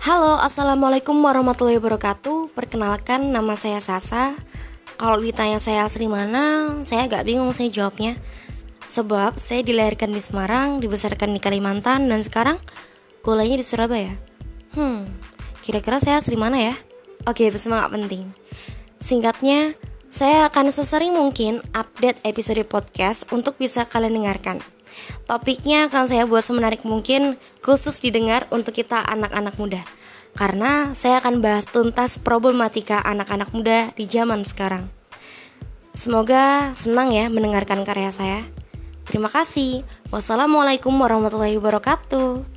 Halo, Assalamualaikum warahmatullahi wabarakatuh. Perkenalkan, nama saya Sasa. Kalau ditanya saya asli mana, saya agak bingung saya jawabnya. Sebab saya dilahirkan di Semarang, dibesarkan di Kalimantan Dan sekarang kuliahnya di Surabaya. Hmm, kira-kira saya asli mana ya? Oke, itu semua gak penting. Singkatnya, saya akan sesering mungkin update episode podcast untuk bisa kalian dengarkan Topiknya akan saya buat semenarik mungkin khusus didengar untuk kita anak-anak muda. Karena saya akan bahas tuntas problematika anak-anak muda di zaman sekarang. Semoga senang ya mendengarkan karya saya. Terima kasih. Wassalamualaikum warahmatullahi wabarakatuh.